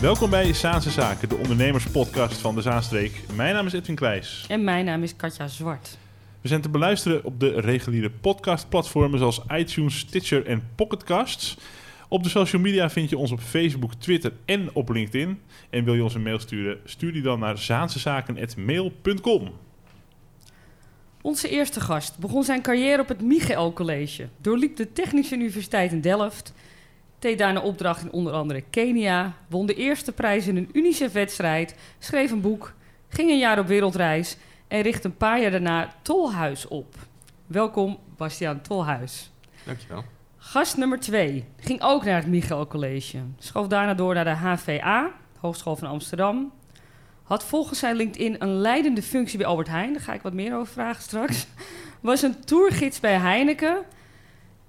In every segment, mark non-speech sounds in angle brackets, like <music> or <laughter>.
Welkom bij Zaanse Zaken, de ondernemerspodcast van de Zaanstreek. Mijn naam is Edwin Kleijs. En mijn naam is Katja Zwart. We zijn te beluisteren op de reguliere podcastplatformen zoals iTunes, Stitcher en Pocketcasts. Op de social media vind je ons op Facebook, Twitter en op LinkedIn. En wil je ons een mail sturen, stuur die dan naar zaansezaken.mail.com. Onze eerste gast begon zijn carrière op het Michael College, doorliep de Technische Universiteit in Delft, deed daar een opdracht in onder andere Kenia, won de eerste prijs in een UNICEF-wedstrijd, schreef een boek, ging een jaar op wereldreis en richtte een paar jaar daarna Tolhuis op. Welkom, Bastiaan Tolhuis. Dankjewel. Gast nummer twee ging ook naar het Michael College. Schoof daarna door naar de HVA, Hogeschool van Amsterdam. Had volgens zijn LinkedIn een leidende functie bij Albert Heijn. Daar ga ik wat meer over vragen straks. <laughs> Was een tourgids bij Heineken.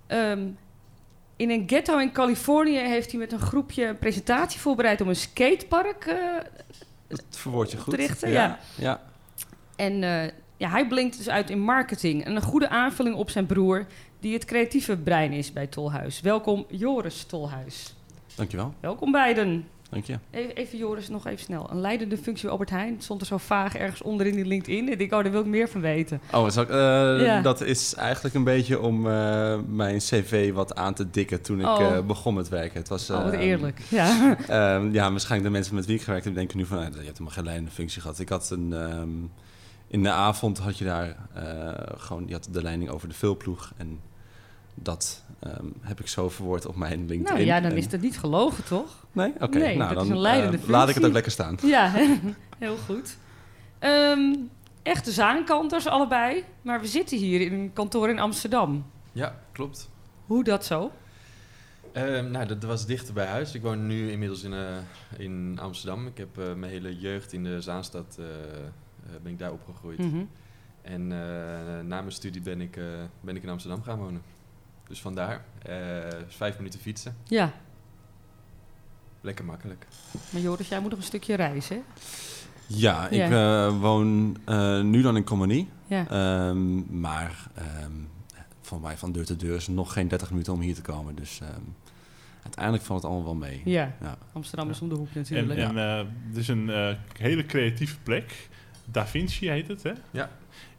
Ehm, in een ghetto in Californië heeft hij met een groepje een presentatie voorbereid om een skatepark eh, Dat verwoord je goed. te richten. Ja. Ja. ja. En eh, ja, hij blinkt dus uit in marketing. En een goede aanvulling op zijn broer, die het creatieve brein is bij Tolhuis. Welkom Joris Tolhuis. Dankjewel. Welkom beiden. Dank je. Even, Joris, nog even snel. Een leidende functie bij Albert Heijn. Stond er zo vaag ergens onder in die LinkedIn. En ik denk, oh, daar wil ik meer van weten. Oh, zal ik, eh, Ja. dat is eigenlijk een beetje om eh, mijn cv wat aan te dikken toen ik Oh. eh, begon met werken. Het was, oh, wat eerlijk. <laughs> Ja. ehm, ja, waarschijnlijk de mensen met wie ik gewerkt heb denken nu van, nou, je hebt helemaal geen leidende functie gehad. Ik had een, ehm, in de avond had je daar gewoon, je had de leiding over de veelploeg en dat ehm, heb ik zo verwoord op mijn LinkedIn. nou ja, dan En- is het niet gelogen, toch? Nee? Oké, Nee, nou dat is dan een leidende eh, laat ik het ook lekker staan. <laughs> Ja, <laughs> heel goed. Ehm, echte zaankanters allebei. Maar we zitten hier in een kantoor in Amsterdam. Ja, klopt. Hoe dat zo? Ehm, nou, dat was dichter bij huis. Ik woon nu inmiddels in, eh, in Amsterdam. Ik heb eh, mijn hele jeugd in de Zaanstad ben ik daar opgegroeid. Mhm. En eh, na mijn studie ben ik, eh, ben ik in Amsterdam gaan wonen. Dus vandaar. eh, vijf minuten fietsen. Ja, Lekker makkelijk. maar Joris, jij moet nog een stukje reizen, hè? Ja, ik Ja. eh, woon eh, nu dan in Commonie. Ja. Ehm, maar ehm voor mij van deur tot deur is het nog geen 30 minuten om hier te komen. Dus ehm, uiteindelijk valt het allemaal wel mee. ja, Ja. Amsterdam is om de hoek En, natuurlijk. en eh, het is een eh, hele creatieve plek. Da Vinci heet het, hè? Ja.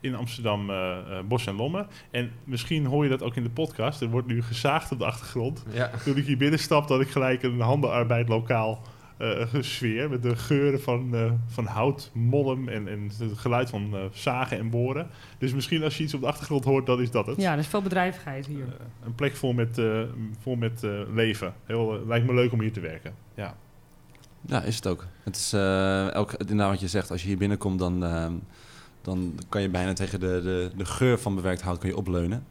In Amsterdam, eh eh, Bos en Lommer. En misschien hoor je dat ook in de podcast. Er wordt nu gezaagd op de achtergrond. Ja, Toen ik hier binnenstapte, had ik gelijk een handenarbeid lokaal eh sfeer. Met de geuren van, eh, van hout, mollem en, en het geluid van eh, zagen en boren. Dus misschien als je iets op de achtergrond hoort, dan is dat het. ja, er is veel bedrijvigheid hier. Een plek vol met, eh, vol met eh, leven. Heel, lijkt me leuk om hier te werken. Ja. Ja, is het ook. Het is uh, elk, inderdaad wat je zegt, als je hier binnenkomt, dan, ehm, dan kan je bijna tegen de, de, de geur van bewerkt hout kan je opleunen.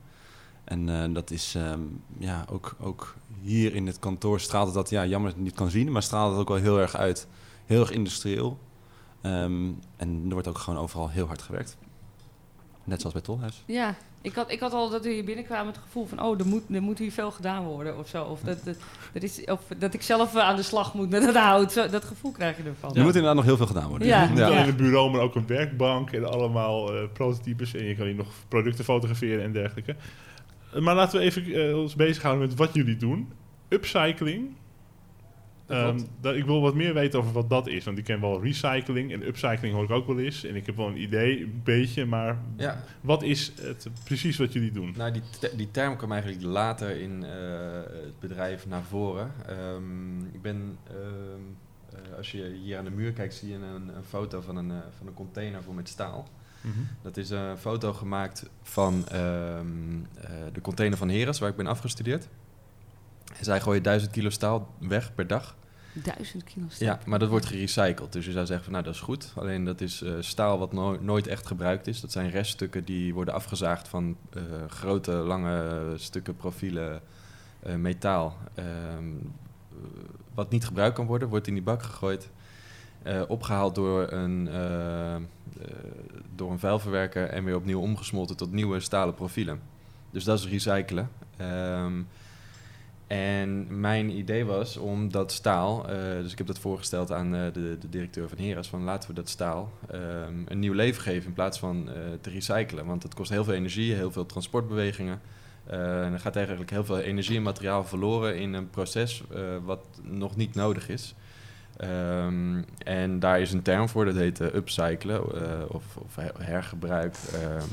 En eh, dat is ehm, ja, ook, ook hier in het kantoor straalt het dat, ja, jammer dat het niet kan zien, maar straalt het ook wel heel erg uit. Heel erg industrieel. Ehm, en er wordt ook gewoon overal heel hard gewerkt. Net zoals bij Tolhuis. Ja, ik had, ik had al dat we hier binnenkwamen het gevoel van... oh, er moet, er moet hier veel gedaan worden of zo. Of dat, dat, er is, of dat ik zelf aan de slag moet met het hout. Zo, dat gevoel krijg je ervan. Er moet inderdaad nog heel veel gedaan worden. Ja. Alleen een bureau, maar ook een werkbank en allemaal eh, prototypes. En je kan hier nog producten fotograferen en dergelijke. Maar laten we even eh, ons bezighouden met wat jullie doen. Upcycling. Ehm, dat, ik wil wat meer weten over wat dat is. Want ik ken wel recycling en upcycling hoor ik ook wel eens. En ik heb wel een idee, een beetje. Maar ja. wat is het precies wat jullie doen? Nou, die, te- die term kwam eigenlijk later in eh, het bedrijf naar voren. Ehm, ik ben, ehm, eh, als je hier aan de muur kijkt, zie je een, een foto van een, eh, van een container vol met staal. Dat is een foto gemaakt van de container van Heres, waar ik ben afgestudeerd. En zij gooien 1000 kilo staal weg per dag. Duizend kilo staal. Ja, maar dat wordt gerecycled. Dus je zou zeggen van nou dat is goed. Alleen dat is eh, staal wat no- nooit echt gebruikt is. Dat zijn reststukken die worden afgezaagd van eh, grote, lange stukken profielen eh, metaal. Ehm, eh, wat niet gebruikt kan worden, wordt in die bak gegooid. eh, opgehaald door een, door een vuilverwerker en weer opnieuw omgesmolten tot nieuwe stalen profielen. Dus dat is recyclen. Ehm, en mijn idee was om dat staal, eh, dus ik heb dat voorgesteld aan eh, de, de directeur van Heras, van laten we dat staal ehm, een nieuw leven geven in plaats van eh, te recyclen. Want het kost heel veel energie, heel veel transportbewegingen. En er gaat eigenlijk heel veel energie en materiaal verloren in een proces wat nog niet nodig is. Ehm, en daar is een term voor, dat heet upcyclen of, of her- hergebruik. Ehm,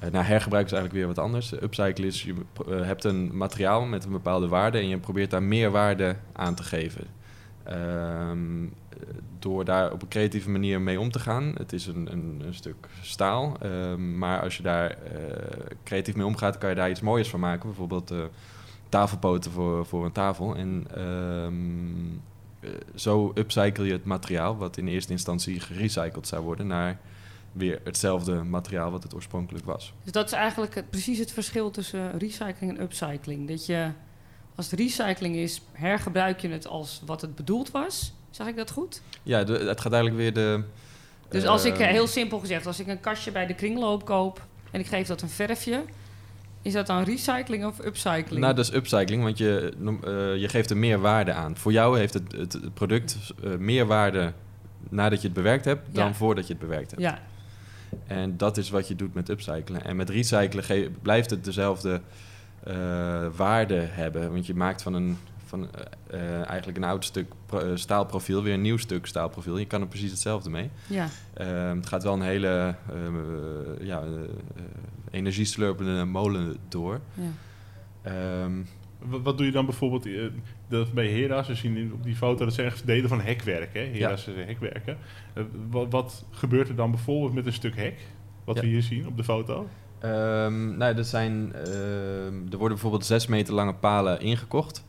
eh, nou, hergebruik is eigenlijk weer wat anders. Upcyclen is, je eh, hebt een materiaal met een bepaalde waarde en je probeert daar meer waarde aan te geven. Ehm, eh, door daar op een creatieve manier mee om te gaan. Het is een, een, stuk staal, ehm, maar als je daar eh, creatief mee omgaat, kan je daar iets moois van maken. Bijvoorbeeld tafelpoten voor, voor een tafel. En ehm, eh, zo upcycle je het materiaal, wat in eerste instantie gerecycled zou worden, naar weer hetzelfde materiaal wat het oorspronkelijk was. Dus dat is eigenlijk het- precies het verschil tussen recycling en upcycling. Dat je, als het recycling is, hergebruik je het als wat het bedoeld was. Zeg ik dat goed? Ja, de- het gaat eigenlijk weer de. Dus als ik, eh, ehm, heel simpel gezegd, als ik een kastje bij de kringloop koop en ik geef dat een verfje, is dat dan recycling of upcycling? Nou, dat is upcycling, want je, eh, je geeft er meer waarde aan. Voor jou heeft het, het, product eh, meer waarde nadat je het bewerkt hebt dan Ja. voordat je het bewerkt hebt. ja, En dat is wat je doet met upcyclen. En met recyclen blijft het dezelfde eh, waarde hebben. Want je maakt van een van eh, eh, eigenlijk een oud stuk pro- staalprofiel weer een nieuw stuk staalprofiel. Je kan er precies hetzelfde mee. ja. Ehm, het gaat wel een hele ehm, eh, ja, energieslurpende molen door. ja. Ehm, Wat, doe je dan bijvoorbeeld eh, dat bij Hera's? We zien op die foto dat zijn echt delen van hekwerk. Hè? Hera's is hekwerken. Eh, wat, wat gebeurt er dan bijvoorbeeld met een stuk hek? Wat Ja. we hier zien op de foto? Ehm, nou, er, zijn, ehm, er worden bijvoorbeeld zes meter lange palen ingekocht,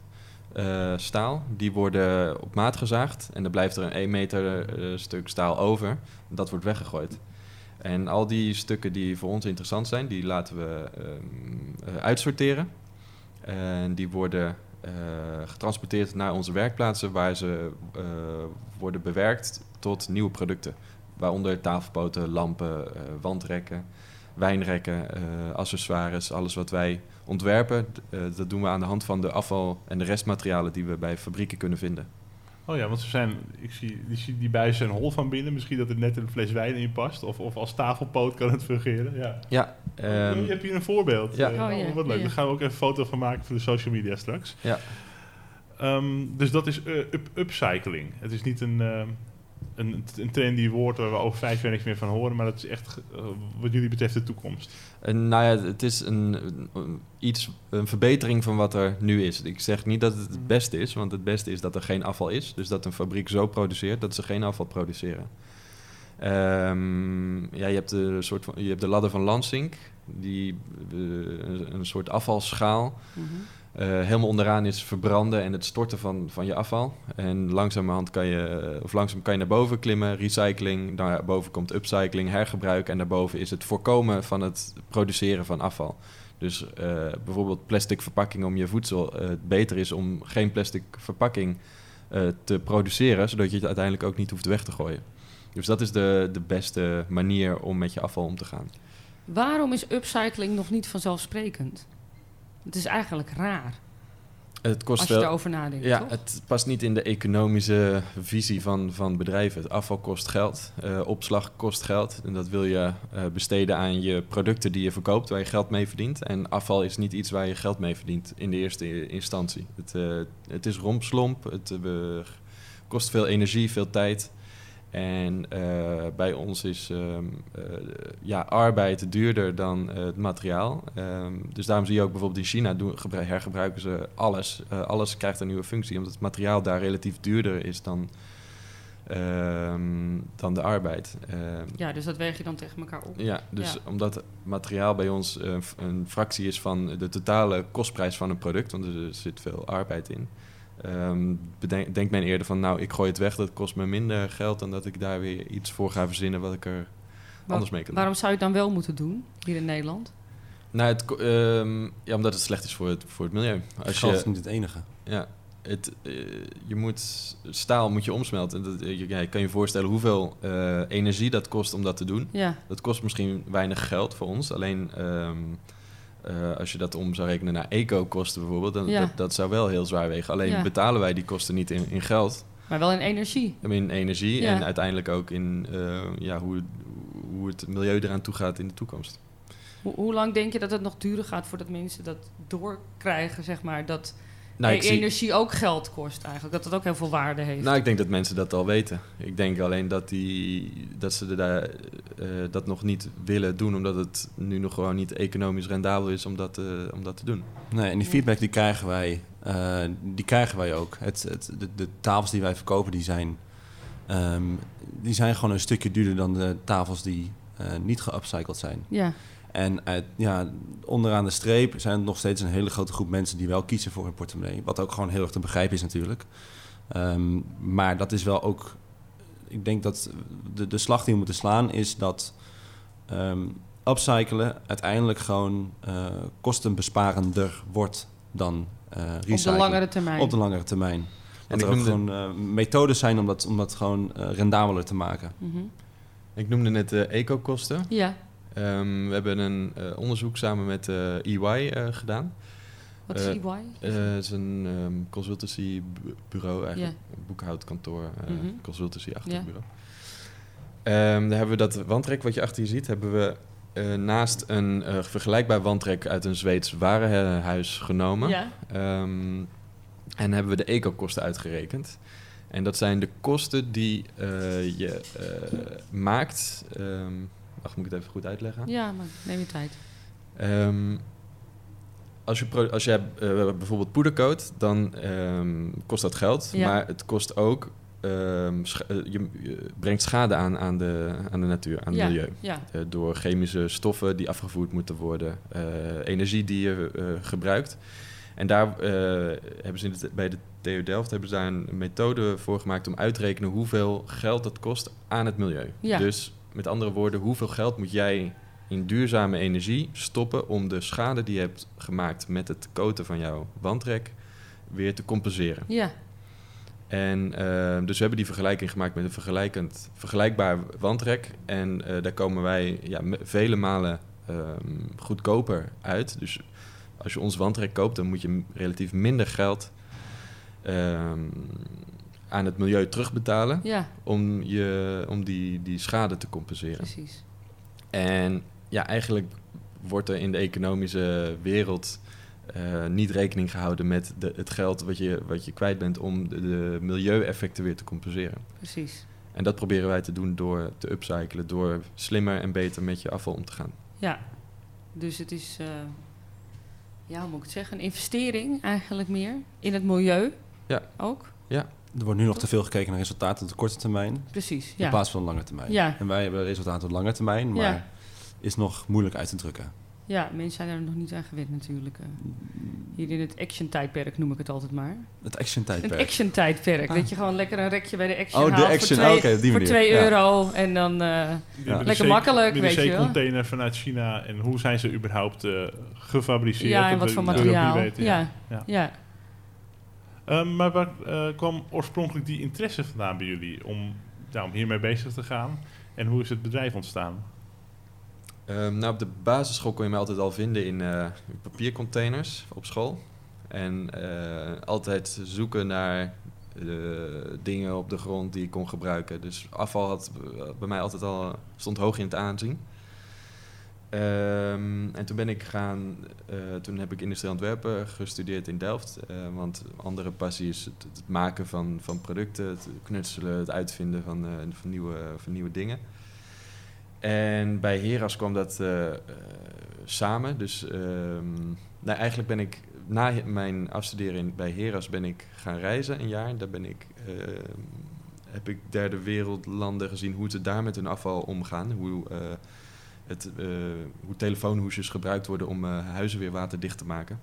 eh, staal. Die worden op maat gezaagd en dan blijft er een 1 meter stuk staal over. Dat wordt weggegooid. En al die stukken die voor ons interessant zijn, die laten we ehm, eh, uitsorteren. En die worden eh, getransporteerd naar onze werkplaatsen, waar ze eh, worden bewerkt tot nieuwe producten. Waaronder tafelpoten, lampen, eh, wandrekken wijnrekken, accessoires, alles wat wij ontwerpen, dat doen we aan de hand van de afval en de restmaterialen die we bij fabrieken kunnen vinden. Oh ja, want ze zijn, ik zie, die, die buizen zijn hol van binnen. Misschien dat er net een fles wijn in past. Of, of als tafelpoot kan het fungeren. Ja. Ja, ehm, je hebt hier een voorbeeld. ja. Eh, Oh, ja, wat leuk. ja. Daar gaan we ook even een foto van maken voor de social media straks. Ja. Ehm, dus dat is eh, up, upcycling. Het is niet een, ehm, een, een trendy woord waar we over vijf jaar niks meer van horen. Maar dat is echt, eh, wat jullie betreft, de toekomst. en nou ja, het is een, een- iets, een verbetering van wat er nu is. Ik zeg niet dat het het beste is, want het beste is dat er geen afval is. Dus dat een fabriek zo produceert dat ze geen afval produceren. Ehm, ja, je hebt, de soort van, je hebt de ladder van Lansing, die, eh, een, een soort afvalschaal. Mhm. Eh, helemaal onderaan is verbranden en het storten van, van je afval. En langzamerhand kan je, eh, of langzaam kan je naar boven klimmen, recycling. Daarboven komt upcycling, hergebruik. En daarboven is het voorkomen van het produceren van afval. Dus eh, bijvoorbeeld plastic verpakking om je voedsel. het beter is om geen plastic verpakking te produceren, zodat je het uiteindelijk ook niet hoeft weg te gooien. Dus dat is de, de beste manier om met je afval om te gaan. Waarom is upcycling nog niet vanzelfsprekend? Het is eigenlijk raar, Het kost als je erover nadenkt, Ja, toch? het past niet in de economische visie van, van bedrijven. Het afval kost geld, eh, opslag kost geld. En dat wil je eh, besteden aan je producten die je verkoopt, waar je geld mee verdient. En afval is niet iets waar je geld mee verdient in de eerste instantie. Het, eh, het is rompslomp, het kost veel energie, veel tijd. En eh, bij ons is ehm, eh, ja, arbeid duurder dan eh, het materiaal. Ehm, dus daarom zie je ook bijvoorbeeld in China doen, gebru- hergebruiken ze alles. Alles krijgt een nieuwe functie, omdat het materiaal daar relatief duurder is dan, ehm, dan de arbeid. Ja, dus dat weeg je dan tegen elkaar op. ja, dus Ja. omdat materiaal bij ons een fractie is van de totale kostprijs van een product, want er zit veel arbeid in. Ehm, bedenk, denkt men eerder van, nou, ik gooi het weg, dat kost me minder geld dan dat ik daar weer iets voor ga verzinnen wat ik er Waar- anders mee kan doen. Waarom zou je het dan wel moeten doen, hier in Nederland? Nou, het, ehm, ja, omdat het slecht is voor het, voor het milieu. Als Geld is je, niet het enige. ja, het, eh, je moet, staal moet je omsmelten. Dat, eh, je, ja, je kan je voorstellen hoeveel eh, energie dat kost om dat te doen. Ja, Dat kost misschien weinig geld voor ons. Alleen ehm, eh, als je dat om zou rekenen naar eco-kosten bijvoorbeeld, dan, Ja. dat, dat zou wel heel zwaar wegen. Alleen Ja. betalen wij die kosten niet in, in geld, maar wel in energie. in energie Ja. en uiteindelijk ook in eh, ja, hoe, hoe het milieu eraan toe gaat in de toekomst. Hoe, hoe lang denk je dat het nog duren gaat voordat mensen dat doorkrijgen, zeg maar? Dat Nou, ik e- zie- energie ook geld kost eigenlijk. Dat het ook heel veel waarde heeft. Nou, ik denk dat mensen dat al weten. Ik denk alleen dat, die, dat ze daar, eh, dat nog niet willen doen, omdat het nu nog gewoon niet economisch rendabel is om dat, eh, om dat te doen. Nee, en die feedback die krijgen wij, eh, die krijgen wij ook. Het, het, de, de tafels die wij verkopen, die zijn, ehm, die zijn gewoon een stukje duurder dan de tafels die eh, niet geupcycled zijn. ja. En uit, ja, onderaan de streep zijn er nog steeds een hele grote groep mensen die wel kiezen voor hun portemonnee. Wat ook gewoon heel erg te begrijpen is natuurlijk. Ehm, maar dat is wel ook... Ik denk dat de, de slag die we moeten slaan is dat... ehm upcyclen uiteindelijk gewoon eh, kostenbesparender wordt dan eh recyclen. Op de langere termijn. Op de langere termijn. En Dat er ook noemde, gewoon eh, methodes zijn om dat, om dat gewoon eh, rendabeler te maken. Mhm. ik noemde net de eco-kosten. Ja. Ehm, we hebben een eh, onderzoek samen met eh, EY eh, gedaan. Wat is EY? Het is een ehm, consultancybureau, eigenlijk boekhoudkantoor, Mhm. consultancy-achtig Ja. bureau. Ehm, daar hebben we dat wandrek wat je achter je ziet, hebben we naast een vergelijkbaar wandrek uit een Zweeds warenhuis genomen. Ja. En hebben we de eco-kosten uitgerekend. En dat zijn de kosten die je maakt. Wacht, moet ik het even goed uitleggen? ja, maar neem je tijd. Ehm, als je, als eh, bijvoorbeeld poedercoat, dan ehm, kost dat geld. Ja. Maar het kost ook... ehm, eh, je, je brengt schade aan aan de, aan de natuur, aan Ja. het milieu. Ja. Eh, door chemische stoffen die afgevoerd moeten worden. energie die je gebruikt. En daar hebben ze de, bij de TU Delft hebben ze daar een methode voor gemaakt... om uit te rekenen hoeveel geld dat kost aan het milieu. Ja. Dus met andere woorden, hoeveel geld moet jij in duurzame energie stoppen om de schade die je hebt gemaakt met het coaten van jouw wandrek weer te compenseren. Ja. En eh, dus we hebben die vergelijking gemaakt met een vergelijkend, vergelijkbaar wandrek. En eh, daar komen wij ja, vele malen ehm, goedkoper uit. Dus als je ons wandrek koopt, dan moet je relatief minder geld ehm, aan het milieu terugbetalen Ja, om, je, om die, die schade te compenseren. precies. En ja, eigenlijk wordt er in de economische wereld eh, niet rekening gehouden met de, het geld wat je, wat je kwijt bent om de, de milieueffecten weer te compenseren. Precies. En dat proberen wij te doen door te upcyclen, door slimmer en beter met je afval om te gaan. Ja. Dus het is, eh, ja, hoe moet ik het zeggen, een investering eigenlijk meer in het milieu. Ja. Ook. Er wordt nu nog te veel gekeken naar resultaten op de korte termijn... Precies. in Ja. plaats van de lange termijn. Ja. En wij hebben resultaten op de lange termijn, maar Ja. is nog moeilijk uit te drukken. ja, mensen zijn er nog niet aan gewend natuurlijk. eh. Hier in het action-tijdperk noem ik het altijd maar. Het action Het tijdperk. action-tijdperk. Ah. Dat je gewoon lekker een rekje bij de action Oh, de haalt action. voor 2 Oké, op die voor manier. 2 Ja. euro. En dan... eh, Ja. Lekker makkelijk, weet je wel. container vanuit China en hoe zijn ze überhaupt eh, gefabriceerd? ja, en wat voor materiaal. ja. Ja. Ehm, maar waar eh, kwam oorspronkelijk die interesse vandaan bij jullie om, ja, om hiermee bezig te gaan? En hoe is het bedrijf ontstaan? Ehm, nou, op de basisschool kon je mij altijd al vinden in eh, papiercontainers op school. En eh, altijd zoeken naar dingen op de grond die ik kon gebruiken. Dus afval had bij mij altijd al, stond hoog in het aanzien. Ehm, en toen ben ik gaan, eh, toen heb ik industrieel ontwerpen gestudeerd in Delft. eh, want andere passie is het, maken van, van producten, het knutselen, het uitvinden van, eh, van, nieuwe, van nieuwe dingen. En bij Heras kwam dat samen. Dus ehm, nou, eigenlijk ben ik na mijn afstuderen in- bij Heras ben ik gaan reizen een jaar. Daar ben ik, ehm, heb ik derde wereldlanden gezien hoe ze daar met hun afval omgaan. Hoe, het, eh, hoe telefoonhoesjes gebruikt worden om eh, huizen weer waterdicht te maken.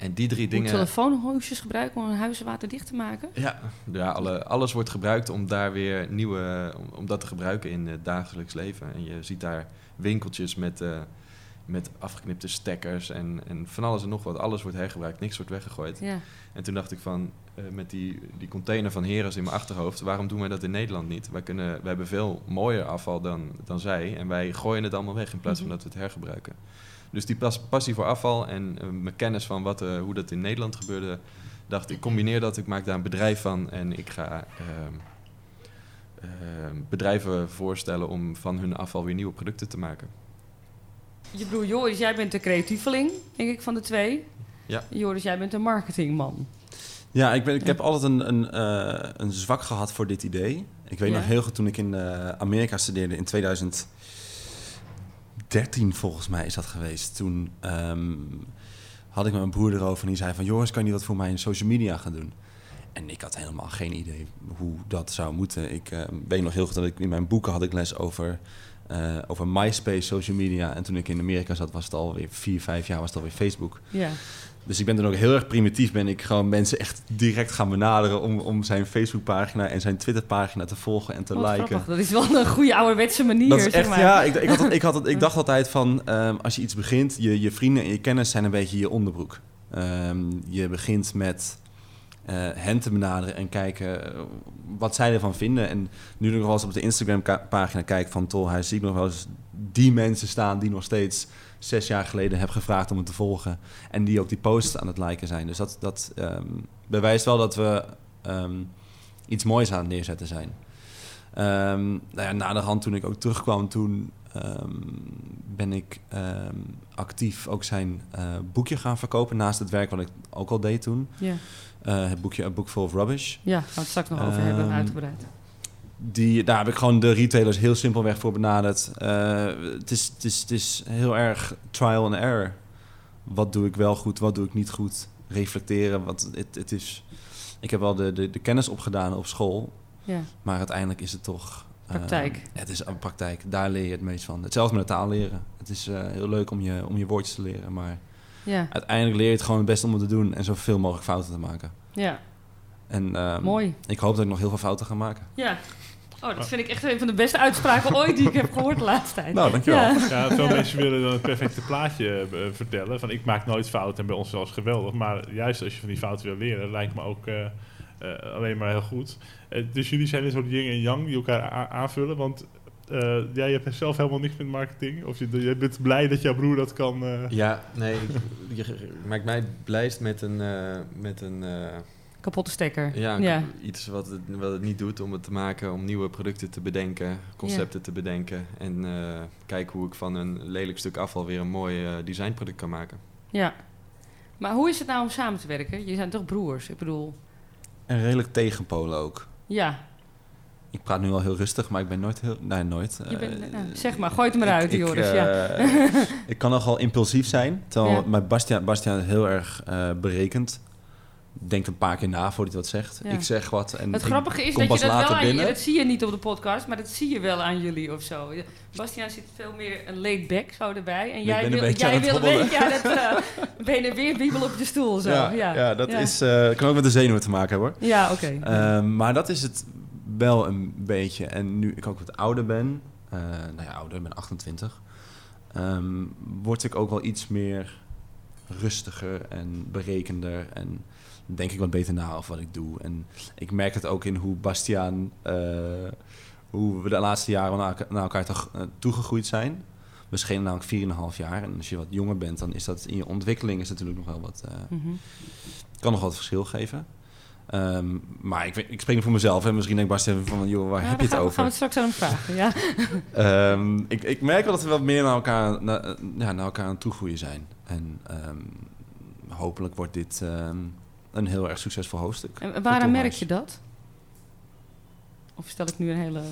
En die drie Moet dingen... telefoonhoesjes gebruiken om een huis waterdicht te maken? Ja, ja alle, alles wordt gebruikt om daar weer nieuwe, om, om dat te gebruiken in het dagelijks leven. En je ziet daar winkeltjes met, eh, met afgeknipte stekkers en, en van alles en nog wat. Alles wordt hergebruikt, niks wordt weggegooid. Ja. En toen dacht ik van, eh, met die, die container van Heres in mijn achterhoofd, waarom doen wij dat in Nederland niet? Wij, kunnen, wij hebben veel mooier afval dan, dan zij en wij gooien het allemaal weg in plaats van Mhm. dat we het hergebruiken. Dus die pas- passie voor afval en eh, mijn kennis van wat, eh, hoe dat in Nederland gebeurde, dacht ik, combineer dat, ik maak daar een bedrijf van en ik ga ehm, ehm, bedrijven voorstellen om van hun afval weer nieuwe producten te maken. Je broer Joris, jij bent de creatieveling, denk ik, van de twee. Ja. Joris, jij bent een marketingman. Ja, ik, ben, ik heb altijd een, een, eh, een zwak gehad voor dit idee. Ik weet Ja. nog heel goed toen ik in eh, Amerika studeerde in 2013 volgens mij is dat geweest. Toen ehm, had ik met mijn broer erover en die zei van... Joris, kan je wat voor mij in social media gaan doen? En ik had helemaal geen idee hoe dat zou moeten. Ik eh, weet nog heel goed dat ik in mijn boeken had ik les over, eh, over MySpace, social media. En toen ik in Amerika zat was het alweer vier, vijf jaar was het alweer Facebook. Ja. Dus ik ben dan ook heel erg primitief. Ben ik gewoon mensen echt direct gaan benaderen om, om zijn Facebookpagina en zijn Twitterpagina te volgen en te Wat liken. grappig. Dat is wel een goede ouderwetse manier, Dat is zeg echt, maar. ja, ik, ik, had, het- ik, had, het- ik <laughs> dacht altijd van, ehm, als je iets begint, je, je vrienden en je kennis zijn een beetje je onderbroek. Ehm, je begint met hen te benaderen en kijken eh, wat zij ervan vinden. En nu nog wel eens op de Instagram-pagina kijk van Tolhuis, zie ik nog wel eens die mensen staan die nog steeds zes jaar geleden heb gevraagd om het te volgen. En die ook die posts aan het liken zijn. Dus dat, dat ehm, bewijst wel dat we ehm, iets moois aan het neerzetten zijn. Ehm nou ja, na de hand toen ik ook terugkwam, toen ben ik actief ook zijn eh, boekje gaan verkopen. Naast het werk wat ik ook al deed toen. Ja. Eh, het boekje A Book Full of Rubbish. ja, gaan we het straks nog over hebben, Ehm, uitgebreid. Die, daar heb ik gewoon de retailers heel simpelweg voor benaderd. Eh, het, is, het, is, het is heel erg trial and error. Wat doe ik wel goed, wat doe ik niet goed? Reflecteren. Wat, het, het is, ik heb wel de, de, de kennis opgedaan op school. Ja. Maar uiteindelijk is het toch... eh, Praktijk. het is een praktijk. Daar leer je het meest van. Hetzelfde met de taal leren. Het is eh, heel leuk om je, om je woordjes te leren. Maar Ja. uiteindelijk leer je het gewoon het beste om het te doen. En zoveel mogelijk fouten te maken. ja, En ehm, mooi. ik hoop dat ik nog heel veel fouten ga maken. Ja. Oh, dat vind ik echt een van de beste uitspraken ooit die ik heb gehoord de laatste tijd. Nou, dankjewel. Ja. Ja, veel mensen willen dan het perfecte plaatje eh, vertellen. Van ik maak nooit fouten en bij ons zelfs geweldig. Maar juist als je van die fouten wil leren, lijkt me ook eh, eh, alleen maar heel goed. Dus jullie zijn een soort yin en yang die elkaar aanvullen. Want eh, jij hebt zelf helemaal niks met marketing. Of je, je bent blij dat jouw broer dat kan. eh, Ja, nee, je je maakt mij blijst met een, eh, met een eh, Kapotte stekker. ja, ja. iets wat het, wat het niet doet om het te maken, om nieuwe producten te bedenken, concepten te bedenken. En eh kijken hoe ik van een lelijk stuk afval weer een mooi designproduct kan maken. Ja. Maar hoe is het nou om samen te werken? Je zijn toch broers? Ik bedoel, En redelijk tegenpolen ook. ja. Ik praat nu al heel rustig, maar ik ben nooit heel... Nee, nooit. Je bent, Eh, nou, zeg maar, gooi het maar ik- uit, ik, Joris. eh, ja. <laughs> ik kan nogal impulsief zijn. Terwijl Ja. mijn Bastiaan, Bastiaan is heel erg eh, berekend. Denkt een paar keer na voordat hij wat zegt. Ja. Ik zeg wat en Het ik grappige is dat je dat wel aan je, dat zie je niet op de podcast, maar dat zie je wel aan jullie of zo. Bastiaan zit veel meer een laid back zo erbij. En Ik jij wil, jij wil een hobbelen. beetje aan het uh, been en weer wiebel op je stoel. Zo. ja, Ja, dat. Is, kan ook met de zenuwen te maken hebben hoor. Ja, oké. Ehm, maar dat is het wel een beetje. En nu ik ook wat ouder ben, eh, nou ja, ouder, ik ben 28, ehm, word ik ook wel iets meer rustiger en berekender. En denk ik wat beter na over wat ik doe. En ik merk het ook in hoe Bastiaan, eh, hoe we de laatste jaren naar, elka- naar elkaar toch, eh, toegegroeid zijn. We schelen namelijk 4,5 jaar. En als je wat jonger bent, dan is dat in je ontwikkeling is natuurlijk nog wel wat. Mhm. kan nog wat verschil geven. Ehm, maar ik, ik spreek voor mezelf. En misschien denkt Bastiaan van, joh, waar Ja, heb je het gaan, we- gaan we over? het straks aan hem vragen. Ja. <laughs> Ehm, ik, ik merk wel dat we wat meer naar elkaar, ja, naar elkaar aan het toegroeien zijn. En ehm, hopelijk wordt dit een heel erg succesvol hoofdstuk. En waaraan merk je dat? Of stel ik nu een hele...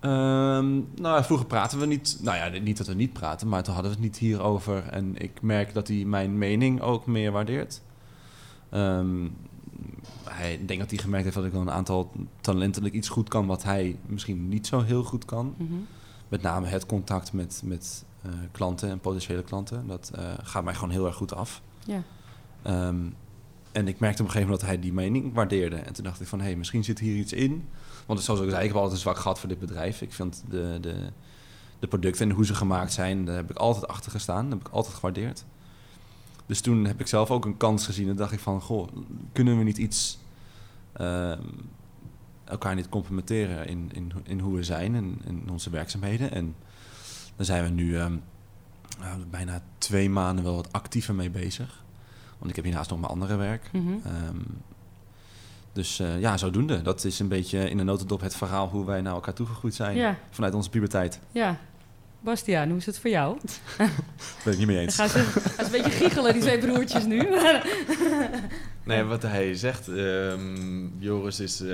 Ehm, nou, vroeger praten we niet. Nou ja, niet dat we niet praten, maar toen hadden we het niet hierover. En ik merk dat hij mijn mening ook meer waardeert. Hij ik denk dat hij gemerkt heeft dat ik wel een aantal talenten dat ik iets goed kan wat hij misschien niet zo heel goed kan. Mhm. Met name het contact met, met eh, klanten en potentiële klanten. Dat eh, gaat mij gewoon heel erg goed af. Ja. Ehm, en ik merkte op een gegeven moment dat hij die mening waardeerde. En toen dacht ik van, hé, hey, misschien zit hier iets in. Want zoals ik zei, ik heb altijd een zwak gehad voor dit bedrijf. Ik vind de, de, de producten en hoe ze gemaakt zijn, daar heb ik altijd achter gestaan. Dat heb ik altijd gewaardeerd. Dus toen heb ik zelf ook een kans gezien. En dacht ik van, goh, kunnen we niet iets... ehm, elkaar niet complementeren in, in, in hoe we zijn en in onze werkzaamheden. En daar zijn we nu ehm, nou, bijna twee maanden wel wat actiever mee bezig. Want ik heb hiernaast nog mijn andere werk. Ehm, dus eh, ja, zodoende. Dat is een beetje in een notendop het verhaal hoe wij naar elkaar toegegroeid zijn Ja, vanuit onze puberteit. ja. Bastiaan, hoe is het voor jou? Daar <laughs> ben ik niet mee eens. ze, gaan ze een beetje giechelen, die twee broertjes nu. <laughs> Nee, wat hij zegt, ehm, Joris is eh,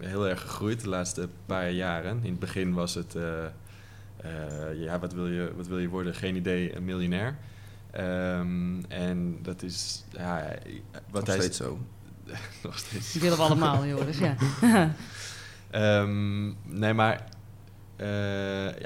heel erg gegroeid de laatste paar jaren. In het begin was het, eh, eh, ja, wat wil, je, wat wil je worden? Geen idee, een miljonair. Ehm, en dat is, ja, wat Nog hij steeds zo. <laughs> nog steeds. Die willen we allemaal, Joris, ja. Ehm, nee, maar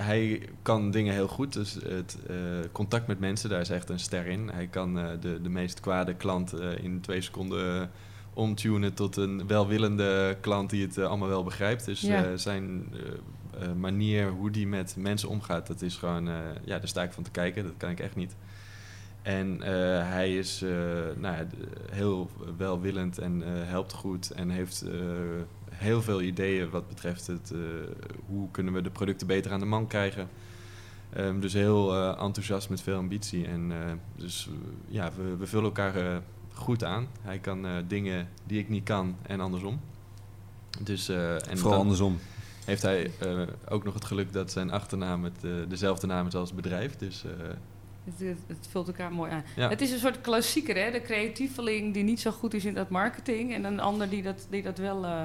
hij kan dingen heel goed. Dus het eh, contact met mensen, daar is echt een ster in. Hij kan eh, de, de meest kwade klant eh, in twee seconden eh, omtunen tot een welwillende klant die het eh, allemaal wel begrijpt. Dus Ja. eh, zijn eh, eh, manier hoe die met mensen omgaat, dat is gewoon, eh, ja, daar sta ik van te kijken. Dat kan ik echt niet. En eh, hij is eh, nou ja, heel welwillend en eh, helpt goed en heeft eh, heel veel ideeën wat betreft het, eh, hoe kunnen we de producten beter aan de man krijgen. Ehm, dus heel eh, enthousiast met veel ambitie. En eh, dus ja, we, we vullen elkaar eh, goed aan. Hij kan eh, dingen die ik niet kan en andersom. Dus, eh, en Vooral andersom. heeft hij eh, ook nog het geluk dat zijn achternaam het, eh, dezelfde naam is als het bedrijf. Dus eh, Het, het, het vult elkaar mooi aan. ja. Het is een soort klassieker, hè? De creatieveling die niet zo goed is in dat marketing... en een ander die dat, die dat wel... eh,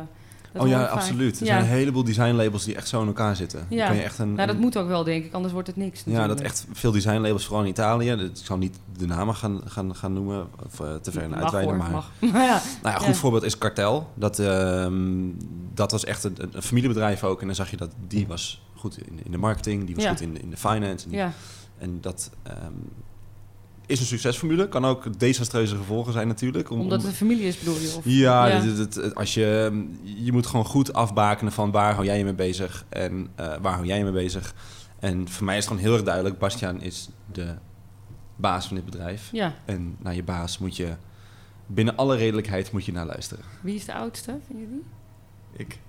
dat oh ja, absoluut. Er Ja. zijn een heleboel designlabels die echt zo in elkaar zitten. Ja. Dan kan je echt een, Nou, dat moet ook wel, denk ik. Anders wordt het niks. Ja, dat natuurlijk. echt veel designlabels, vooral in Italië. Ik zal niet de namen gaan, gaan, gaan noemen, of eh, te ver Mag, uitweiden. hoor, maar mag. Maar <laughs> ja, Nou ja, een goed Ja. voorbeeld is Kartel. Dat, ehm, dat was echt een, een familiebedrijf ook. En dan zag je dat die was goed in, in de marketing, die was goed in, in de finance. En, die- en dat ehm, is een succesformule. Kan ook desastreuze gevolgen zijn natuurlijk. Om, omdat om- het een familie is, bedoel je? Of? ja, Ja. dit- dit- dit- als je, je moet gewoon goed afbakenen van waar hou jij je mee bezig en eh, waar hou jij je mee bezig. En voor mij is het gewoon heel erg duidelijk, Bastiaan is de baas van dit bedrijf. Ja. En naar je baas moet je, binnen alle redelijkheid, moet je naar luisteren. Wie is de oudste, vinden jullie? ik.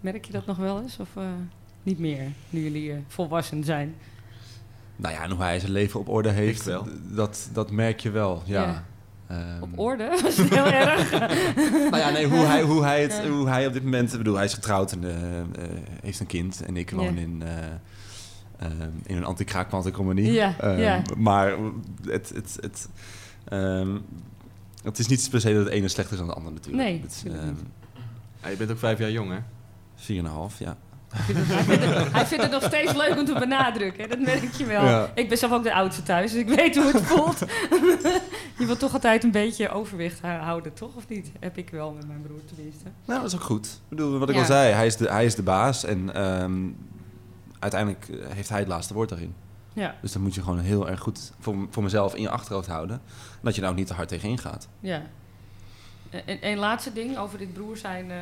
Merk je dat nog wel eens? Of eh, niet meer, nu jullie eh, volwassen zijn? Nou ja, en hoe hij zijn leven op orde heeft, wel. Dat, dat merk je wel, ja. Ja. Ehm, Op orde? <laughs> Was het heel erg? <laughs> Nou ja, nee, hoe hij, hoe hij, het, hoe hij op dit moment... Ik bedoel, hij is getrouwd en eh, eh, heeft een kind. En ik woon Ja. in, eh, ehm, in een anti-kraakpand-economie. Ja, Ehm, ja. Maar het, het, het, ehm, het is niet per se dat het ene slechter is dan het andere natuurlijk. Nee, Het ehm. Ja, je bent ook vijf jaar jong, hè? 4,5, ja. Hij, vindt het, hij vindt het nog steeds leuk om te benadrukken. Dat merk je wel. Ja. Ik ben zelf ook de oudste thuis, dus ik weet hoe het voelt. <laughs> je wilt toch altijd een beetje overwicht hou- houden, toch? Of niet? Heb ik wel met mijn broer tenminste. Nou, dat is ook goed. Ik bedoel, wat ik Ja. al zei, hij is de, hij is de baas. En ehm, uiteindelijk eh, heeft hij het laatste woord daarin. Ja, Dus dan moet je gewoon heel erg goed voor, voor mezelf in je achterhoofd houden. Dat je nou niet te hard tegenin gaat. ja. En een laatste ding over dit broer zijn eh,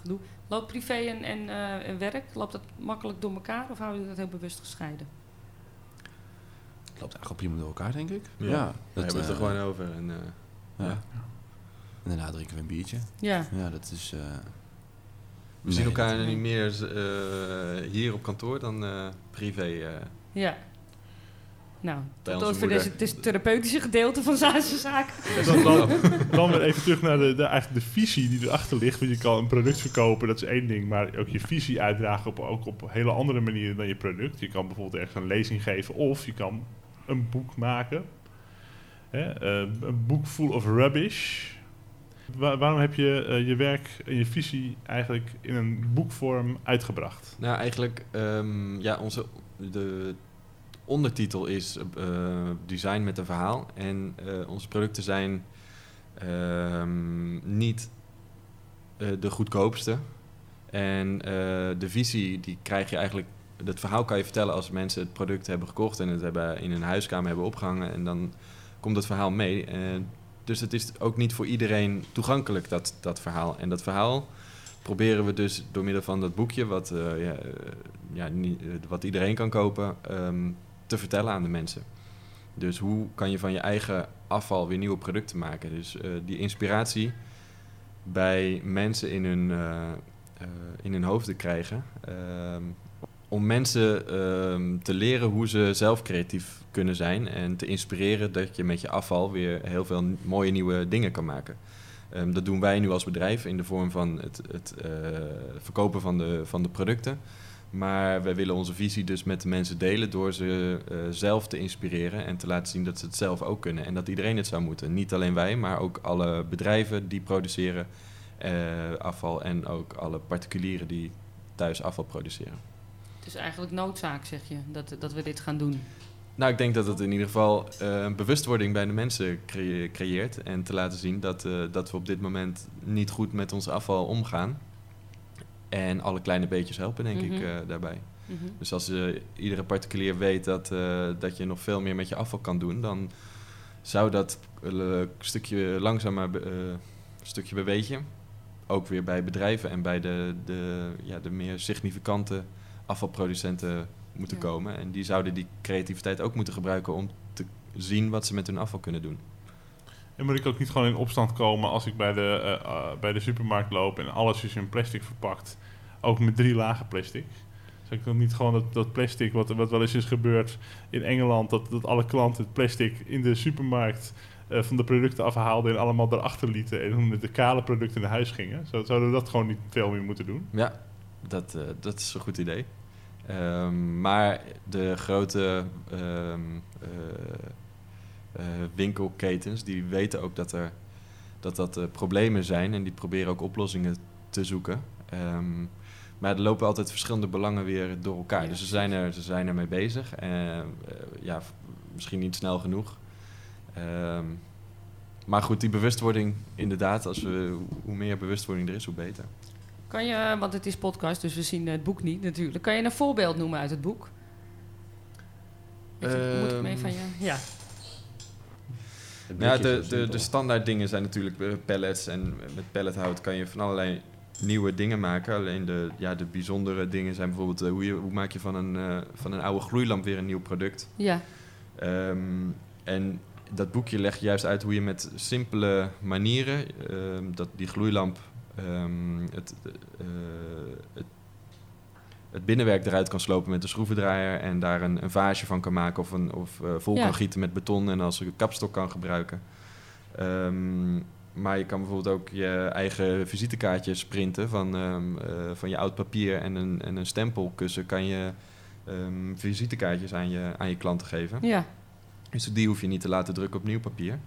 gedoe. Loopt privé en, en, eh, en werk, loopt dat makkelijk door elkaar? Of houden jullie dat heel bewust gescheiden? Het loopt eigenlijk op prima door elkaar, denk ik. Ja. Dat, hebben we het er eh, gewoon over. En, eh, ja. ja. En daarna drinken we een biertje. Ja, Ja, dat is... eh, We zien elkaar niet meer eh, hier op kantoor dan eh, privé. eh. ja. Nou, tot over het is het therapeutische gedeelte van Zaanse Zaken. Dan, dan, dan weer even terug naar de, de, eigenlijk de visie die erachter ligt. Want je kan een product verkopen, dat is één ding. Maar ook je visie uitdragen op, ook op hele andere manieren dan je product. Je kan bijvoorbeeld ergens een lezing geven. Of je kan een boek maken. Hè? eh, een boek full of rubbish. Wa- waarom heb je eh, je werk en je visie eigenlijk in een boekvorm uitgebracht? Nou, eigenlijk, ehm, ja, onze de ondertitel is eh, design met een verhaal. En eh, onze producten zijn ehm, niet eh, de goedkoopste. En de visie, die krijg je eigenlijk... Het verhaal kan je vertellen als mensen het product hebben gekocht... en het hebben in hun huiskamer hebben opgehangen. En dan komt het verhaal mee. Dus het is ook niet voor iedereen toegankelijk, dat, dat verhaal. En dat verhaal proberen we dus door middel van dat boekje, wat, ja, ja, wat iedereen kan kopen, ehm, te vertellen aan de mensen. Dus hoe kan je van je eigen afval weer nieuwe producten maken? Dus eh, die inspiratie bij mensen in hun, eh, in hun hoofden krijgen. ehm, om mensen ehm, te leren hoe ze zelf creatief kunnen zijn en te inspireren dat je met je afval weer heel veel mooie nieuwe dingen kan maken. Ehm, dat doen wij nu als bedrijf in de vorm van het, het verkopen van de, van de producten. Maar wij willen onze visie dus met de mensen delen door ze eh, zelf te inspireren en te laten zien dat ze het zelf ook kunnen. En dat iedereen het zou moeten. Niet alleen wij, maar ook alle bedrijven die produceren eh, afval en ook alle particulieren die thuis afval produceren. Het is eigenlijk noodzaak, zeg je, dat, dat we dit gaan doen. Nou, ik denk dat het in ieder geval eh, een bewustwording bij de mensen creëert. En te laten zien dat, dat we op dit moment niet goed met ons afval omgaan. En alle kleine beetjes helpen, denk ik, Mhm. eh, daarbij. Mhm. Dus als eh, iedere particulier weet dat, eh, dat je nog veel meer met je afval kan doen, dan zou dat een stukje langzamer, stukje bij beetje, ook weer bij bedrijven en bij de, de, ja, de meer significante afvalproducenten moeten Ja. komen. En die zouden die creativiteit ook moeten gebruiken om te zien wat ze met hun afval kunnen doen. En moet ik ook niet gewoon in opstand komen als ik bij de, eh, eh, bij de supermarkt loop en alles is in plastic verpakt? Ook met drie lagen plastic. Zou ik dan niet gewoon dat, dat plastic, wat, wat wel eens is gebeurd in Engeland, dat, dat alle klanten het plastic in de supermarkt eh, van de producten afhaalden en allemaal erachter lieten en toen met de kale producten naar huis gingen? Zou- Zouden we dat gewoon niet veel meer moeten doen? Ja, dat, dat is een goed idee. Ehm, maar de grote ehm, eh, eh, winkelketens, die weten ook dat er, dat, dat eh, problemen zijn en die proberen ook oplossingen te zoeken. Ehm, maar er lopen altijd verschillende belangen weer door elkaar. Ja, dus ze zijn, er, ze zijn ermee bezig. En, eh, ja, misschien niet snel genoeg. Ehm, maar goed, die bewustwording, inderdaad, als we, hoe meer bewustwording er is, hoe beter. Kan je, want het is podcast, dus we zien het boek niet natuurlijk. Kan je een voorbeeld noemen uit het boek? Even- Moet ik Ehm, even van je? Ja. Ja, de, de, de standaard dingen zijn natuurlijk eh, pallets. En met pallethout kan je van allerlei nieuwe dingen maken. Alleen de, ja, de bijzondere dingen zijn bijvoorbeeld... eh, hoe, je, hoe maak je van een, eh, van een oude gloeilamp weer een nieuw product. Ja. Ehm, en dat boekje legt juist uit hoe je met simpele manieren... ehm, dat die gloeilamp ehm, het, eh, het, het binnenwerk eruit kan slopen met een schroevendraaier... en daar een, een vaasje van kan maken of, een, of eh, vol Ja. kan gieten met beton... en als een kapstok kan gebruiken. Ehm, maar je kan bijvoorbeeld ook je eigen visitekaartjes printen van, ehm, eh, van je oud papier en een, en een stempelkussen kan je ehm, visitekaartjes aan je, aan je klanten geven. Ja. Dus die hoef je niet te laten drukken op nieuw papier.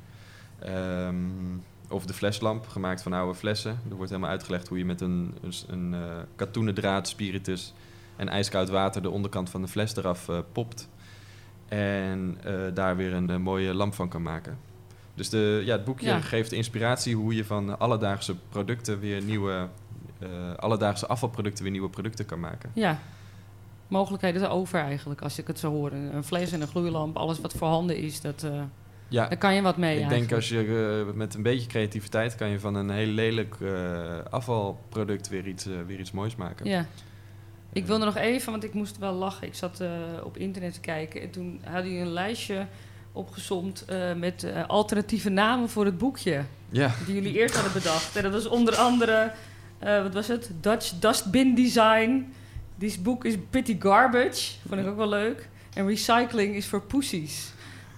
Of de fleslamp, gemaakt van oude flessen. Er wordt helemaal uitgelegd hoe je met een, een, een eh, katoenen draad, spiritus en ijskoud water de onderkant van de fles eraf eh, popt. En eh, daar weer een, mooie lamp van kan maken. Dus de, ja, het boekje Ja. geeft inspiratie hoe je van alledaagse producten weer nieuwe, eh, alledaagse afvalproducten weer nieuwe producten kan maken. Ja. Mogelijkheden erover eigenlijk, als ik het zo hoor. Een fles en een gloeilamp, alles wat voorhanden is, dat, Ja, daar kan je wat mee ik denk als je met een beetje creativiteit kan je van een heel lelijk afvalproduct weer iets, weer iets moois maken. Ja. Ik wilde nog even, want ik moest wel lachen. Ik zat eh, op internet te kijken en toen had hij een lijstje opgezomd eh, met eh, alternatieve namen voor het boekje. Ja, Die jullie eerst hadden bedacht. En dat was onder andere, eh, wat was het? Dutch Dustbin Design. This book is pretty garbage. Vond ik ook wel leuk. En recycling is voor pussies.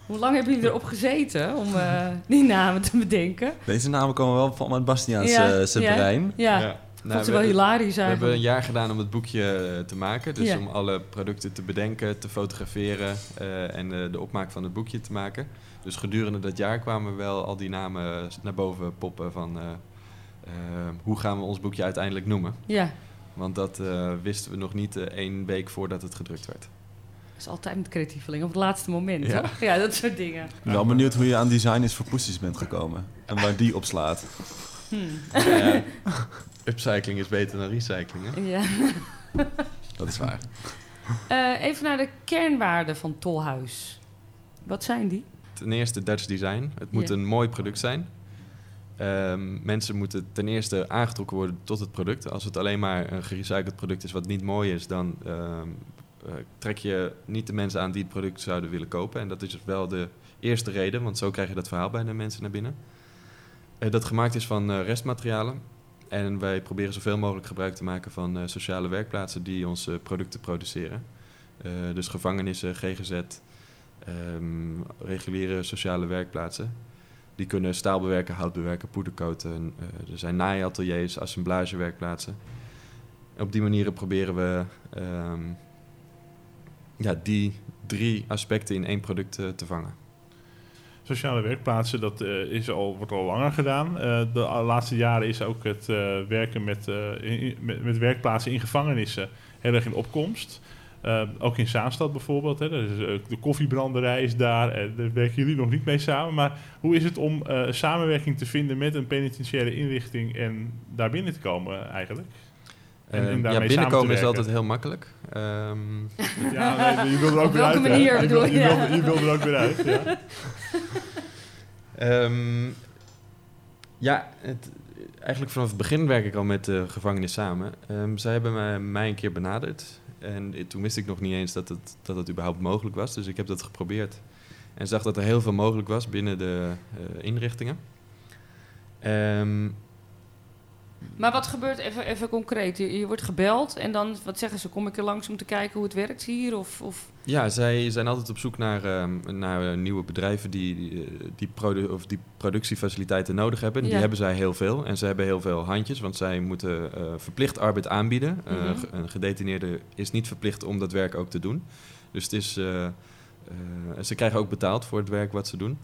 Hoe lang hebben jullie erop gezeten om eh, die namen te bedenken? Deze namen komen wel van het Bastiaans Ja, zijn ja. brein. Ja, Vond Nou, ze we, wel hilarisch we hebben een jaar gedaan om het boekje eh, te maken. Dus Ja. om alle producten te bedenken, te fotograferen eh, en eh, de opmaak van het boekje te maken. Dus gedurende dat jaar kwamen wel al die namen naar boven poppen van eh, eh, hoe gaan we ons boekje uiteindelijk noemen. Ja, Want dat eh, wisten we nog niet eh, één week voordat het gedrukt werd. dat is altijd met creatieveling. Op het laatste moment, Ja. toch? Ja, dat soort dingen. Ik ben wel benieuwd hoe je aan designers voor poesies bent gekomen. En waar die op slaat. Hmm. <laughs> Upcycling is beter dan recycling. Hè? Ja. <laughs> Dat is waar. Eh, even naar de kernwaarden van Tolhuis. Wat zijn die? Ten eerste Dutch design. Het moet een mooi product zijn. Ehm, mensen moeten ten eerste aangetrokken worden tot het product. Als het alleen maar een gerecycled product is wat niet mooi is, dan ehm, eh, trek je niet de mensen aan die het product zouden willen kopen. En dat is dus wel de eerste reden, want zo krijg je dat verhaal bij de mensen naar binnen. Eh, dat gemaakt is van restmaterialen. En wij proberen zoveel mogelijk gebruik te maken van eh, sociale werkplaatsen die onze producten produceren. Eh, dus gevangenissen, GGZ, ehm, reguliere sociale werkplaatsen. Die kunnen staal bewerken, hout bewerken, poederkoten. Eh, er zijn naaiateliers, assemblagewerkplaatsen. op die manier proberen we ehm, ja, die drie aspecten in één product te vangen. Sociale werkplaatsen, dat eh, is al, wordt al langer gedaan. Eh, de laatste jaren is ook het eh, werken met, met, werkplaatsen in gevangenissen heel erg in opkomst. Ook in Zaanstad bijvoorbeeld. Hè, de koffiebranderij is daar. Daar werken jullie nog niet mee samen. Maar hoe is het om samenwerking te vinden met een penitentiaire inrichting en daar binnen te komen eigenlijk? En- en Ehm, ja, binnenkomen is altijd heel makkelijk. Ehm, <laughs> Ja, nee, je wil er ook Op weer welke uit. hè? manier Je wil- je? je? wil- Ja. Je wil er ook weer uit. Ja. <laughs> Ehm, ja, het, eigenlijk vanaf het begin werk ik al met de gevangenis samen. Ehm, zij hebben mij, mij een keer benaderd. En toen wist ik nog niet eens dat het, dat het überhaupt mogelijk was. Dus ik heb dat geprobeerd. En zag dat er heel veel mogelijk was binnen de eh, inrichtingen. Ehm, Maar wat gebeurt even, even concreet? Je, je wordt gebeld en dan, wat zeggen ze? Kom ik er langs om te kijken hoe het werkt hier? Of, of... Ja, zij zijn altijd op zoek naar, ehm, naar eh, nieuwe bedrijven die, die, eh, die, produ- of die productiefaciliteiten nodig hebben. Die hebben zij heel veel. En ze hebben heel veel handjes, want zij moeten eh, verplicht arbeid aanbieden. Mhm. een gedetineerde is niet verplicht om dat werk ook te doen. Dus het is, ze krijgen ook betaald voor het werk wat ze doen.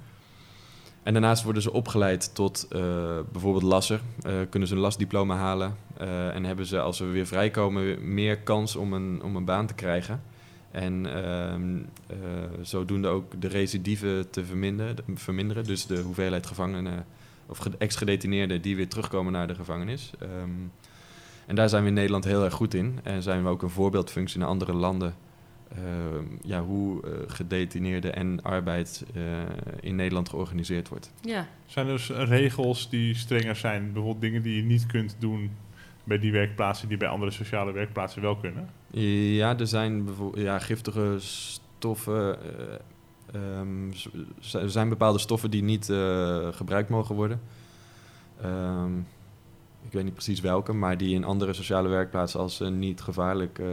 En daarnaast worden ze opgeleid tot eh, bijvoorbeeld lasser. Eh, kunnen ze een lasdiploma halen. eh, en hebben ze, als ze weer vrijkomen, meer kans om een, om een baan te krijgen. En ehm, eh, zodoende ook de recidive te verminderen, verminderen. Dus de hoeveelheid gevangenen of ge- ex-gedetineerden die weer terugkomen naar de gevangenis. Ehm, en daar zijn we in Nederland heel erg goed in. En zijn we ook een voorbeeldfunctie naar andere landen. Ehm, ja, hoe eh, gedetineerden en arbeid eh, in Nederland georganiseerd wordt. Ja. Zijn er dus regels die strenger zijn? Bijvoorbeeld dingen die je niet kunt doen bij die werkplaatsen die bij andere sociale werkplaatsen wel kunnen? Ja, er zijn bijvoorbeeld ja, giftige stoffen. eh, ehm, er zijn bepaalde stoffen die niet eh, gebruikt mogen worden. Ehm, ik weet niet precies welke, maar die in andere sociale werkplaatsen als eh, niet gevaarlijk, eh,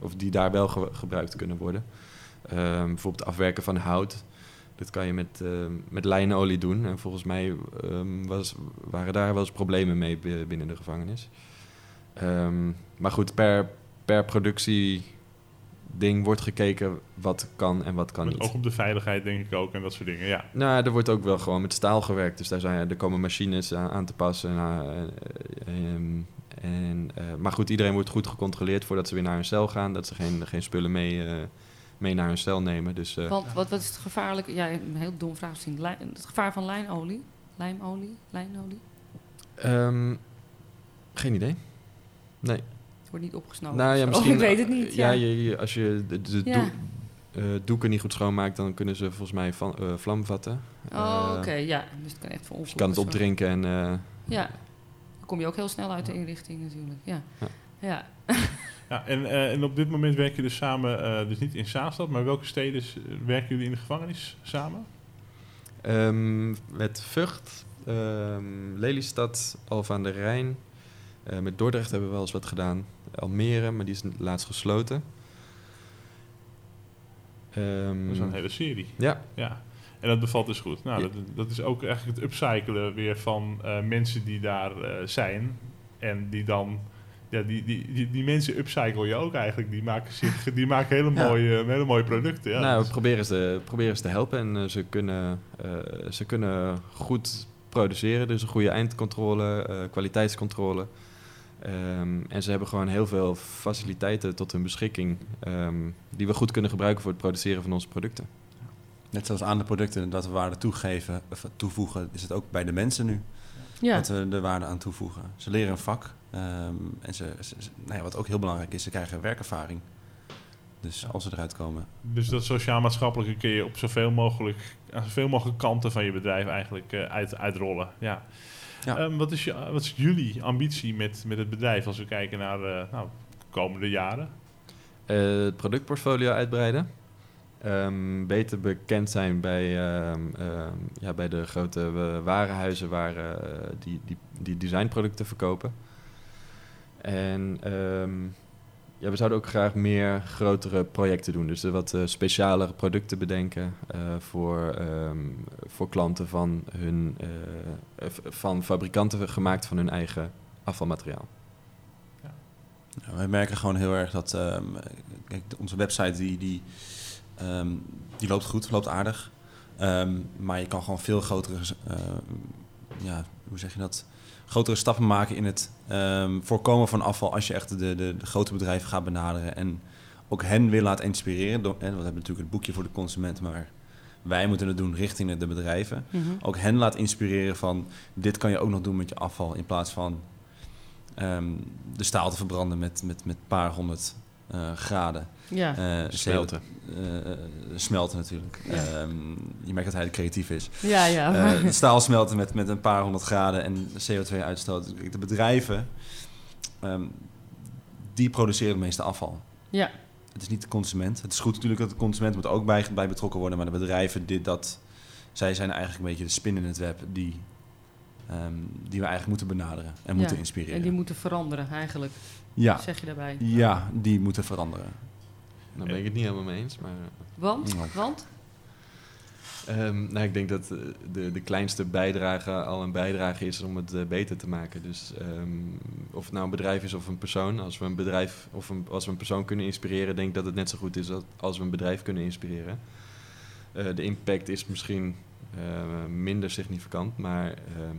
of die daar wel ge- gebruikt kunnen worden. Ehm, bijvoorbeeld afwerken van hout. Dat kan je met, eh, met lijnolie doen. En volgens mij ehm, was, waren daar wel eens problemen mee bi- binnen de gevangenis. Maar goed, per, per productie ding wordt gekeken wat kan en wat kan Met niet. oog op de veiligheid denk ik ook en dat soort dingen, ja. Nou, er wordt ook wel gewoon met staal gewerkt. Dus daar zijn, er komen machines aan, aan te passen. En, eh, eh, ehm, en, eh, maar goed, iedereen wordt goed gecontroleerd voordat ze weer naar hun cel gaan. Dat ze geen, geen spullen mee, eh, mee naar hun cel nemen. Dus eh, Want wat, wat is het gevaarlijk? Ja, een heel dom vraag misschien. Het gevaar van lijnolie? Lijmolie? Lijnolie? ehm, geen idee. Nee. Het wordt niet opgesnoven. nou ja, <laughs> misschien. ik weet het niet. Ja, Ja, je, je- als je de, de Ja. doe- eh, doeken niet goed schoonmaakt, dan kunnen ze volgens mij van, eh, vlam vatten. Oh, Eh, oké. ja, dus het kan echt voor Dus je kan het opdrinken en eh. Ja. Dan kom je ook heel snel uit de inrichting natuurlijk. Ja. Ja. Ja. <laughs> ja en, eh, en op dit moment werken jullie dus samen, eh, dus niet in Zaanstad, maar welke steden werken jullie in de gevangenis samen? Ehm, met Vught, ehm, Lelystad, Alphen aan de Rijn. Eh, met Dordrecht hebben we wel eens wat gedaan. Almere, maar die is laatst gesloten. Ehm, Dat is een hele serie. ja, Ja. En dat bevalt dus goed. Nou, Ja. dat, dat is ook eigenlijk het upcyclen weer van eh, mensen die daar eh, zijn. En die dan... Ja, die, die, die, die mensen upcycle je ook eigenlijk. Die maken, zich, <laughs> die maken hele, Ja. mooie, hele mooie producten. Ja. nou, we proberen ze, proberen ze te helpen en eh, ze, kunnen, ze kunnen goed produceren. Dus een goede eindcontrole, kwaliteitscontrole. Ehm, en ze hebben gewoon heel veel faciliteiten tot hun beschikking... ehm, die we goed kunnen gebruiken voor het produceren van onze producten. Net zoals aan de producten dat we waarde toegeven, of toevoegen, is het ook bij de mensen nu. Ja. Dat we de waarde aan toevoegen. Ze leren een vak. ehm, en ze, ze- ze- nou ja, wat ook heel belangrijk is, ze krijgen werkervaring. Dus als ze eruit komen. Dus dat sociaal-maatschappelijke kun je op zoveel mogelijk, aan zoveel mogelijk kanten van je bedrijf eigenlijk eh, uit, uitrollen. Ja. Ja. Ehm, wat, is je, wat is jullie ambitie met, met het bedrijf als we kijken naar eh, nou, de komende jaren? Eh, het productportfolio uitbreiden. Ehm, beter bekend zijn bij, ehm, ehm, ja, bij de grote eh, warenhuizen waar eh, die, die, die designproducten verkopen. En ehm, ja, we zouden ook graag meer grotere projecten doen. Dus wat eh, specialere producten bedenken eh, voor, ehm, voor klanten van, hun, eh, van fabrikanten gemaakt van hun eigen afvalmateriaal. Ja, wij merken gewoon heel erg dat ehm, kijk, onze website die, die, ehm, die loopt goed, loopt aardig. Ehm, maar je kan gewoon veel grotere, eh, ja, hoe zeg je dat? Grotere stappen maken in het ehm, voorkomen van afval als je echt de, de, de grote bedrijven gaat benaderen en ook hen weer laat inspireren. Door, en we hebben natuurlijk het boekje voor de consument, maar wij moeten het doen richting de bedrijven. Mhm. Ook hen laat inspireren van dit kan je ook nog doen met je afval in plaats van ehm, de staal te verbranden met, met, met een paar honderd eh, graden. Ja. Eh, Smelten. eh, smelten natuurlijk. Ja. Ehm, je merkt dat hij creatief is. ja, ja. Eh, <laughs> staal smelten met, met een paar honderd graden en CO2-uitstoot. De bedrijven, ehm, die produceren het meeste afval. ja. Het is niet de consument. Het is goed natuurlijk dat de consument moet ook bij, bij betrokken worden. Maar de bedrijven, dit, dat, zij zijn eigenlijk een beetje de spin in het web die, ehm, die we eigenlijk moeten benaderen en moeten Ja, inspireren. En die moeten veranderen, eigenlijk, ja, zeg je daarbij. ja, die moeten veranderen. Daar ben ik het niet helemaal mee eens. Maar Want? Ja. Want? Ehm, nou, ik denk dat eh, de, de kleinste bijdrage al een bijdrage is om het eh, beter te maken. Dus ehm, of het nou een bedrijf is of een persoon. Als we een bedrijf of een, als we een persoon kunnen inspireren, denk ik dat het net zo goed is als we een bedrijf kunnen inspireren. Eh, de impact is misschien eh, minder significant, maar ehm,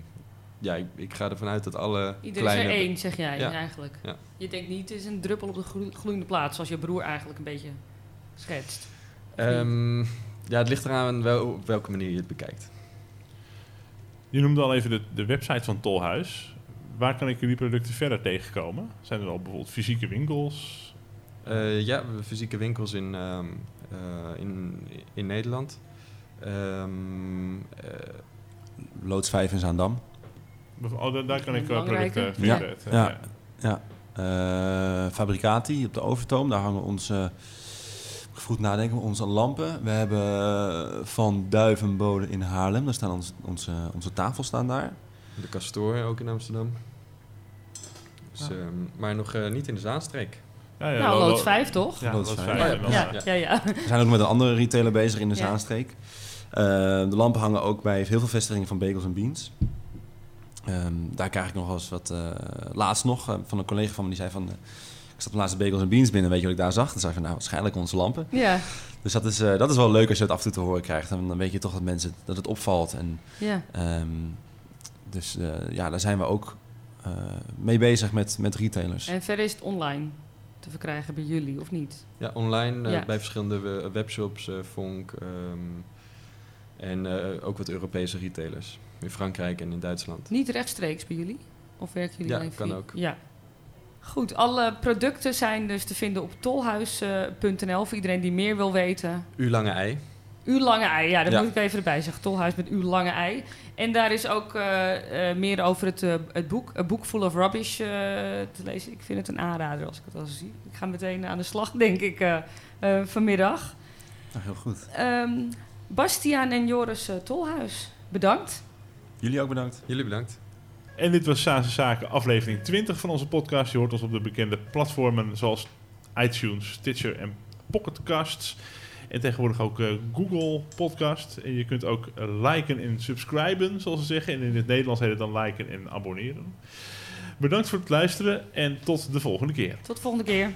ja, ik, ik ga ervan uit dat alle Iedereen is kleine... er één, zeg jij Ja. eigenlijk. Ja. Je denkt niet, het is een druppel op de glo- gloeiende plaats, zoals je broer eigenlijk een beetje schetst. Ehm, ja, het ligt eraan wel, op welke manier je het bekijkt. Je noemde al even de, de website van Tolhuis. Waar kan ik jullie producten verder tegenkomen? Zijn er al bijvoorbeeld fysieke winkels? Eh, ja, we hebben fysieke winkels in, ehm, eh, in, in Nederland. Ehm, eh, Loods 5 in Zaandam. Oh, daar, daar kan ik Belangrijke. producten Ja, vinden. ja. Ja. Eh, Fabricati op de Overtoom, daar hangen onze, goed nadenken, onze lampen. We hebben eh, van Duivenbode in Haarlem, daar staan ons, onze, onze tafels staan daar. de Castor ook in Amsterdam. Dus, Ja. ehm, maar nog eh, niet in de Zaanstreek. Ja, ja, nou, lo- lo- loods 5 toch? Ja, Loods loods vijf. vijf. Ja, En dan, Ja, eh, ja, ja. We zijn ook met een andere retailer bezig in de Ja. Zaanstreek. Eh, de lampen hangen ook bij heel veel vestigingen van Bagels Beans. Ehm, daar krijg ik nog wel eens wat... eh, laatst nog, eh, van een collega van me, die zei van... eh, ik zat laatst Bagels Beans binnen, weet je wat ik daar zag? Dan zei ik van, nou, waarschijnlijk onze lampen. Ja, Dus dat is, eh, dat is wel leuk als je het af en toe te horen krijgt. En dan weet je toch dat mensen dat het opvalt. En, ja. ehm, dus eh, ja, daar zijn we ook eh, mee bezig met, met retailers. En verder is het online te verkrijgen bij jullie, of niet? Ja, online Ja. bij verschillende we- webshops, eh Fonk ehm, en eh, ook wat Europese retailers. In Frankrijk en in Duitsland. Niet rechtstreeks bij jullie? Of werken jullie Ja, alleen kan via- ook. Ja. Goed, alle producten zijn dus te vinden op tolhuis.nl voor iedereen die meer wil weten. U lange ei. Uw lange ei, ja, dat Ja. moet ik even erbij zeggen. Tolhuis met uw lange ei. En daar is ook eh, eh, meer over het, eh, het boek, A Book Full of Rubbish, eh, te lezen. Ik vind het een aanrader als ik het al zie. Ik ga meteen aan de slag, <laughs> denk ik, eh, eh, vanmiddag. Nou, heel goed. Ehm, Bastiaan en Joris eh, Tolhuis, bedankt. Jullie ook bedankt. Jullie bedankt. En dit was Saanse Zaken, aflevering 20 van onze podcast. Je hoort ons op de bekende platformen zoals iTunes, Stitcher en Pocketcasts. En tegenwoordig ook eh, Google Podcast. En je kunt ook eh, liken en subscriben, zoals ze zeggen. En in het Nederlands heet het dan liken en abonneren. Bedankt voor het luisteren en tot de volgende keer. Tot de volgende keer.